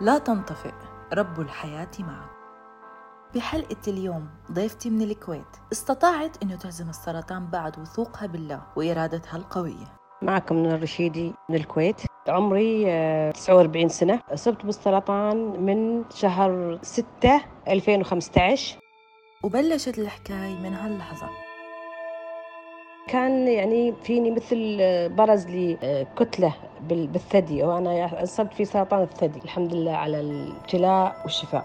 لا تنطفئ رب الحياة معك. بحلقة اليوم ضيفتي من الكويت استطاعت أنه تهزم السرطان بعد وثوقها بالله وإرادتها القوية. معكم من الرشيدي من الكويت. عمري 49 سنة. أصبت بالسرطان من شهر 6 2015 وبلشت الحكاية من هاللحظة. كان يعني فيني مثل برز لي كتلة بالثدي وأنا أصبت في سرطان الثدي الحمد لله على الابتلاء والشفاء.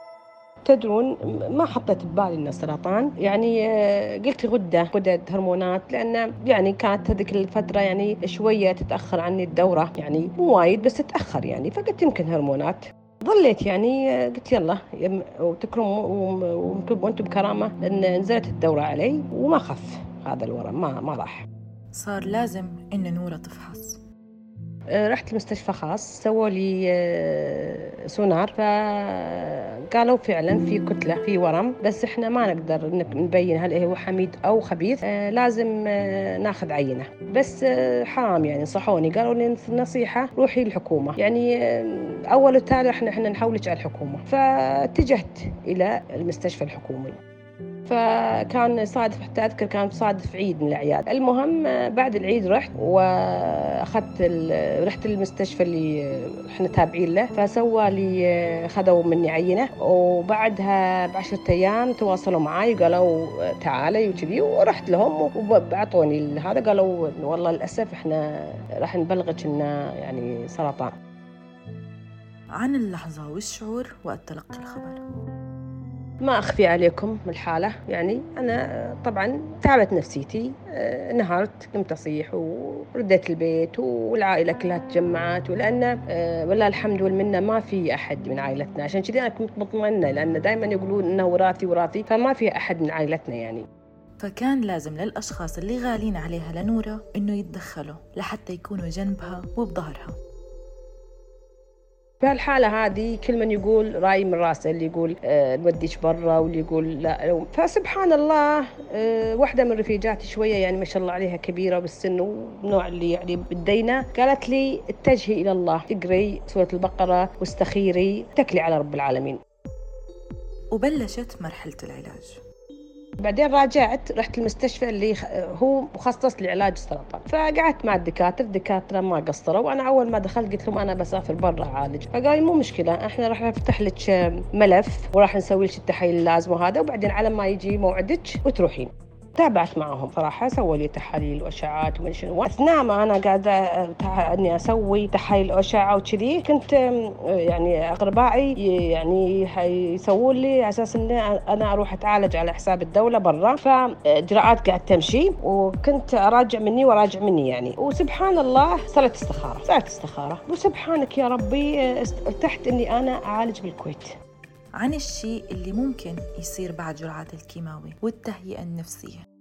تدرون ما حطيت ببالي إنه سرطان يعني قلت غدة غدد هرمونات لأن يعني كانت هذيك الفترة يعني شوية تتأخر عني الدورة يعني مو وايد بس تتأخر يعني فقلت يمكن هرمونات. ظليت يعني قلت يلا وتكرم وأنتم بكرامة إن نزلت الدورة علي وما خف. هذا الورم ما ما راح. صار لازم إن نورة تفحص. آه، رحت المستشفى خاص سووا لي آه، سونار فقالوا فعلا في كتلة في ورم بس إحنا ما نقدر نبين هل هو حميد أو خبيث آه، لازم ناخذ عينة. بس حرام يعني صحوني. قالوا لي نصيحة روحي الحكومة يعني أول وتالي إحنا إحنا نحولك على الحكومة. فاتجهت إلى المستشفى الحكومي. فكان صادف حتى أذكر كان صادف عيد من الأعياد. المهم بعد العيد رحت وأخذت رحت المستشفى اللي إحنا تابعين له. فسوى لي خذوا مني عينة. وبعدها بعشرة أيام تواصلوا معي وقالوا تعالي وكذي. ورحت لهم وبعطوني هذا. قالوا والله للأسف إحنا راح نبلغك إنه يعني سرطان. عن اللحظة والشعور وقت تلقي الخبر. ما أخفي عليكم الحالة. يعني أنا طبعا تعبت نفسيتي آه، نهارت قمت أصيح ورديت البيت والعائلة كلها تجمعت ولأن آه، والله الحمد والمنة ما في أحد من عائلتنا. عشان كذي أنا كنت مطمئنة لأن دائما يقولون إنه وراثي وراثي فما في أحد من عائلتنا يعني. فكان لازم للأشخاص اللي غالين عليها لنورة إنه يتدخلوا لحتى يكونوا جنبها وبظهرها. في هالحالة هذه كل من يقول رأي من رأسه اللي يقول آه نوديش برا واللي يقول لا. فسبحان الله آه واحدة من رفيجاتي شوية يعني ما شاء الله عليها كبيرة بالسن ونوع اللي يعني بالدينة قالت لي اتجهي إلى الله اقري سورة البقرة واستخيري تكلي على رب العالمين. وبلشت مرحلة العلاج. بعدين راجعت رحت المستشفى اللي هو مخصص لعلاج السرطان. فقعدت مع الدكاترة الدكاترة ما قصروا. وأنا أول ما دخلت قلت لهم أنا بسافر برا أعالج. فقال مو مشكلة إحنا راح نفتح لك ملف وراح نسوي لك التحاليل اللازمه وهذا. وبعدين على ما يجي موعدك وتروحين. تابعت معهم صراحة سووا لي تحاليل وأشعات وما شنو. أثناء ما أنا قاعدة إني أسوي تحاليل وأشعة وكذي كنت يعني أقربائي يعني يسوون لي على أساس إني أنا أروح أتعالج على حساب الدولة برا. فإجراءات قاعد تمشي وكنت أراجع مني وأراجع مني يعني. وسبحان الله صارت استخارة صارت استخارة. وسبحانك يا ربي ارتحت إني أنا أعالج بالكويت. عن الشيء اللي ممكن يصير بعد جرعات الكيماوي والتهيئة النفسية.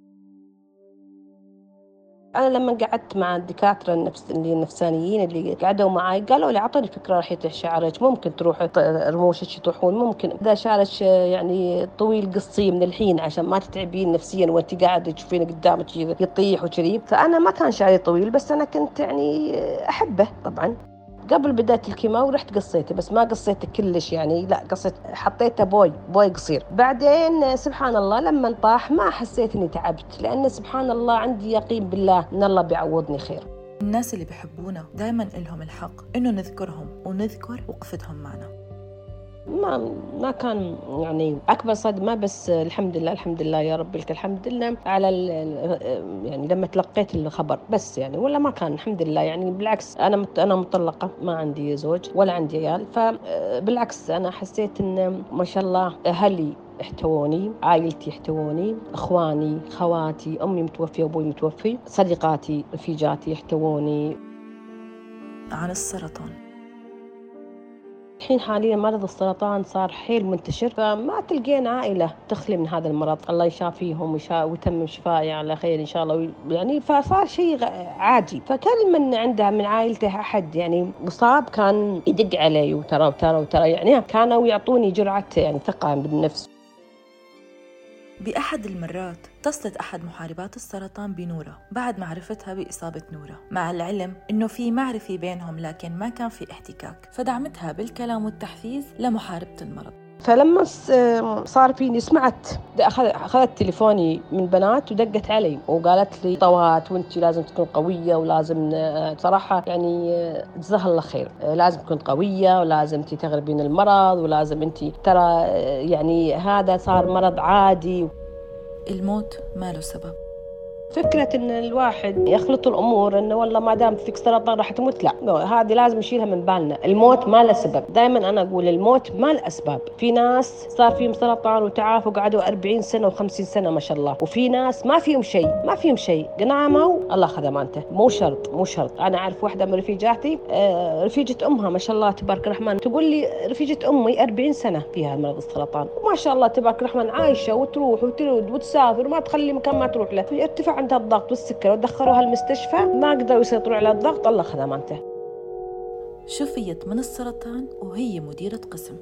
أنا لما قعدت مع الدكاترة النفس اللي النفسانيين اللي قعدوا معي قالوا لي أعطوني فكرة راح شعرك ممكن تروح رموشك يطوحون ممكن. إذا شعرك يعني طويل قصي من الحين عشان ما تتعبين نفسيا وأنت قاعدة تشوفين قدامك يطيح وكذي. فأنا ما كان شعري طويل بس أنا كنت يعني أحبه طبعا. قبل بداية الكيماوي رحت قصيته بس ما قصيته كلش يعني لا قصيت حطيته بوي بوي قصير. بعدين سبحان الله لما طاح ما حسيت إني تعبت لأن سبحان الله عندي يقين بالله إن الله بيعوضني خير. الناس اللي بحبونا دائما لهم الحق إنه نذكرهم ونذكر وقفتهم معنا. ما ما كان يعني أكبر صدمة بس الحمد لله الحمد لله يا رب لك الحمد لله على يعني لما تلقيت الخبر بس يعني ولا ما كان الحمد لله يعني. بالعكس أنا أنا مطلقه ما عندي زوج ولا عندي عيال. فبالعكس أنا حسيت إن ما شاء الله أهلي احتووني عائلتي احتووني إخواني خواتي أمي متوفية وابوي متوفي صديقاتي رفيجاتي احتووني عن السرطان. الحين حاليا مرض السرطان صار حيل منتشر فما تلقين عائلة تخلي من هذا المرض. الله يشافيهم ويتمم شفائي على خير إن شاء الله يعني فصار شيء عادي. فكل من عنده من عائلته أحد يعني مصاب كان يدق علي وترى وترى وترى يعني كانوا يعطوني جرعة يعني ثقة بالنفس. بأحد المرات اتصلت أحد محاربات السرطان بنورة بعد معرفتها بإصابة نورة. مع العلم أنه في معرفة بينهم لكن ما كان في احتكاك فدعمتها بالكلام والتحفيز لمحاربة المرض. فلما صار فيني سمعت أخذت تليفوني من بنات ودقت علي وقالت لي طوات وانت لازم تكون قوية ولازم صراحة يعني جزاها الله خير. لازم تكون قوية ولازم انت تغلبين المرض ولازم انت ترى يعني هذا صار مرض عادي. الموت ما له سبب. فكرة إن الواحد يخلط الأمور إنه والله ما دام فيك سرطان راح تموت لا. هذه لازم نشيلها من بالنا. الموت ما له سبب. دائما أنا أقول الموت ما له أسباب. في ناس صار فيهم سرطان وتعافوا قعدوا 40 سنة و50 سنة ما شاء الله. وفي ناس ما فيهم شيء ما فيهم شيء. قناموا الله خذ أمانته. مو شرط مو شرط. أنا أعرف واحدة من رفيجاتي آه رفيجة أمها ما شاء الله تبارك الرحمن. تقول لي رفيجة أمي 40 سنة فيها مرض السرطان. وما شاء الله تبارك الرحمن عايشة وتروح وترد وتسافر وما تخلي مكان ما تروح له. ارتفاع عندها الضغط والسكر ودخلوها المستشفى ما قدروا يسيطروا على الضغط الله خذ امانته شفيت من السرطان وهي مديرة قسم.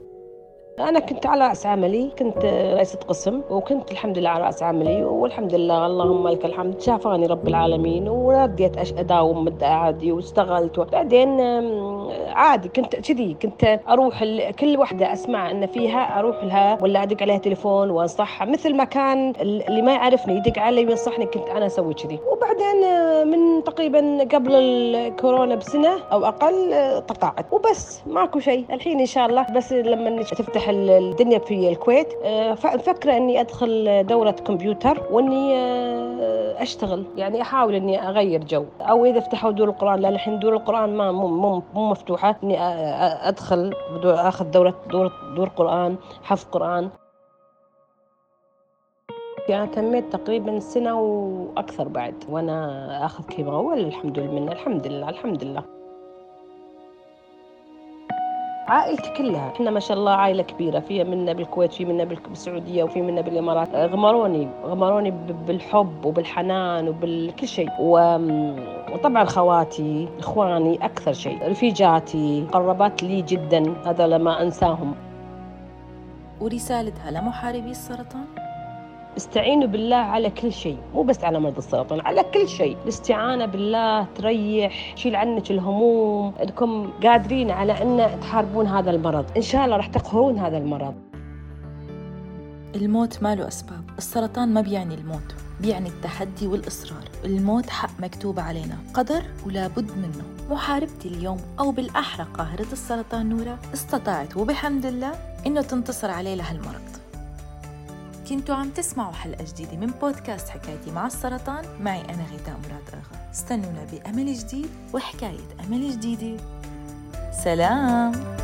أنا كنت على رأس عملي كنت رئيسة قسم وكنت الحمد لله على رأس عملي والحمد لله اللهم لك الحمد. شافاني رب العالمين ورديت أداوم مدة عادي واشتغلت. وبعدين عادي كنت كذي كنت أروح كل وحدة أسمع أن فيها أروح لها ولا أدق عليها تليفون وأنصحها. مثل ما كان اللي ما يعرفني يدق علي وينصحني كنت أنا أسوي كذي. وبعدين من تقريبا قبل الكورونا بسنة أو أقل تقاعد وبس ماكو شيء. الحين إن شاء الله بس لما تفتح الدنيا في الكويت. فكرة إني أدخل دورة كمبيوتر وإني أشتغل. يعني أحاول إني أغير جو. أو إذا فتحوا دور القرآن لأن الحين دور القرآن ما مو, مفتوحة. إني أدخل أخذ دورة دور دور قرآن حفظ قرآن. أنا تميت تقريبا سنة وأكثر بعد وأنا آخذ كيماوي والحمد لله الحمد لله الحمد لله. عائلتي كلها. إحنا ما شاء الله عائلة كبيرة. في منا بالكويت في منا بالسعودية وفي منا بالإمارات. غمروني غمروني بالحب وبالحنان وبالكل شيء. وطبعا خواتي إخواني أكثر شيء. رفيجاتي قربات لي جدا. هذا لما أنساهم. ورسالتها لمحاربي السرطان؟ استعينوا بالله على كل شيء مو بس على مرض السرطان على كل شيء. الاستعانة بالله تريح تشيل عنك الهموم انكم قادرين على أن تحاربون هذا المرض. إن شاء الله راح تقهرون هذا المرض. الموت ما له أسباب. السرطان ما بيعني الموت بيعني التحدي والإصرار. الموت حق مكتوب علينا. قدر ولا بد منه. محاربتي اليوم أو بالأحرى قاهرة السرطان نورة استطاعت وبحمد الله إنه تنتصر عليه لهالمرض كنتوا عم تسمعوا حلقة جديدة من بودكاست حكايتي مع السرطان. معي أنا غيتاء مراد آغا استنونا بأمل جديد وحكاية أمل جديدة. سلام!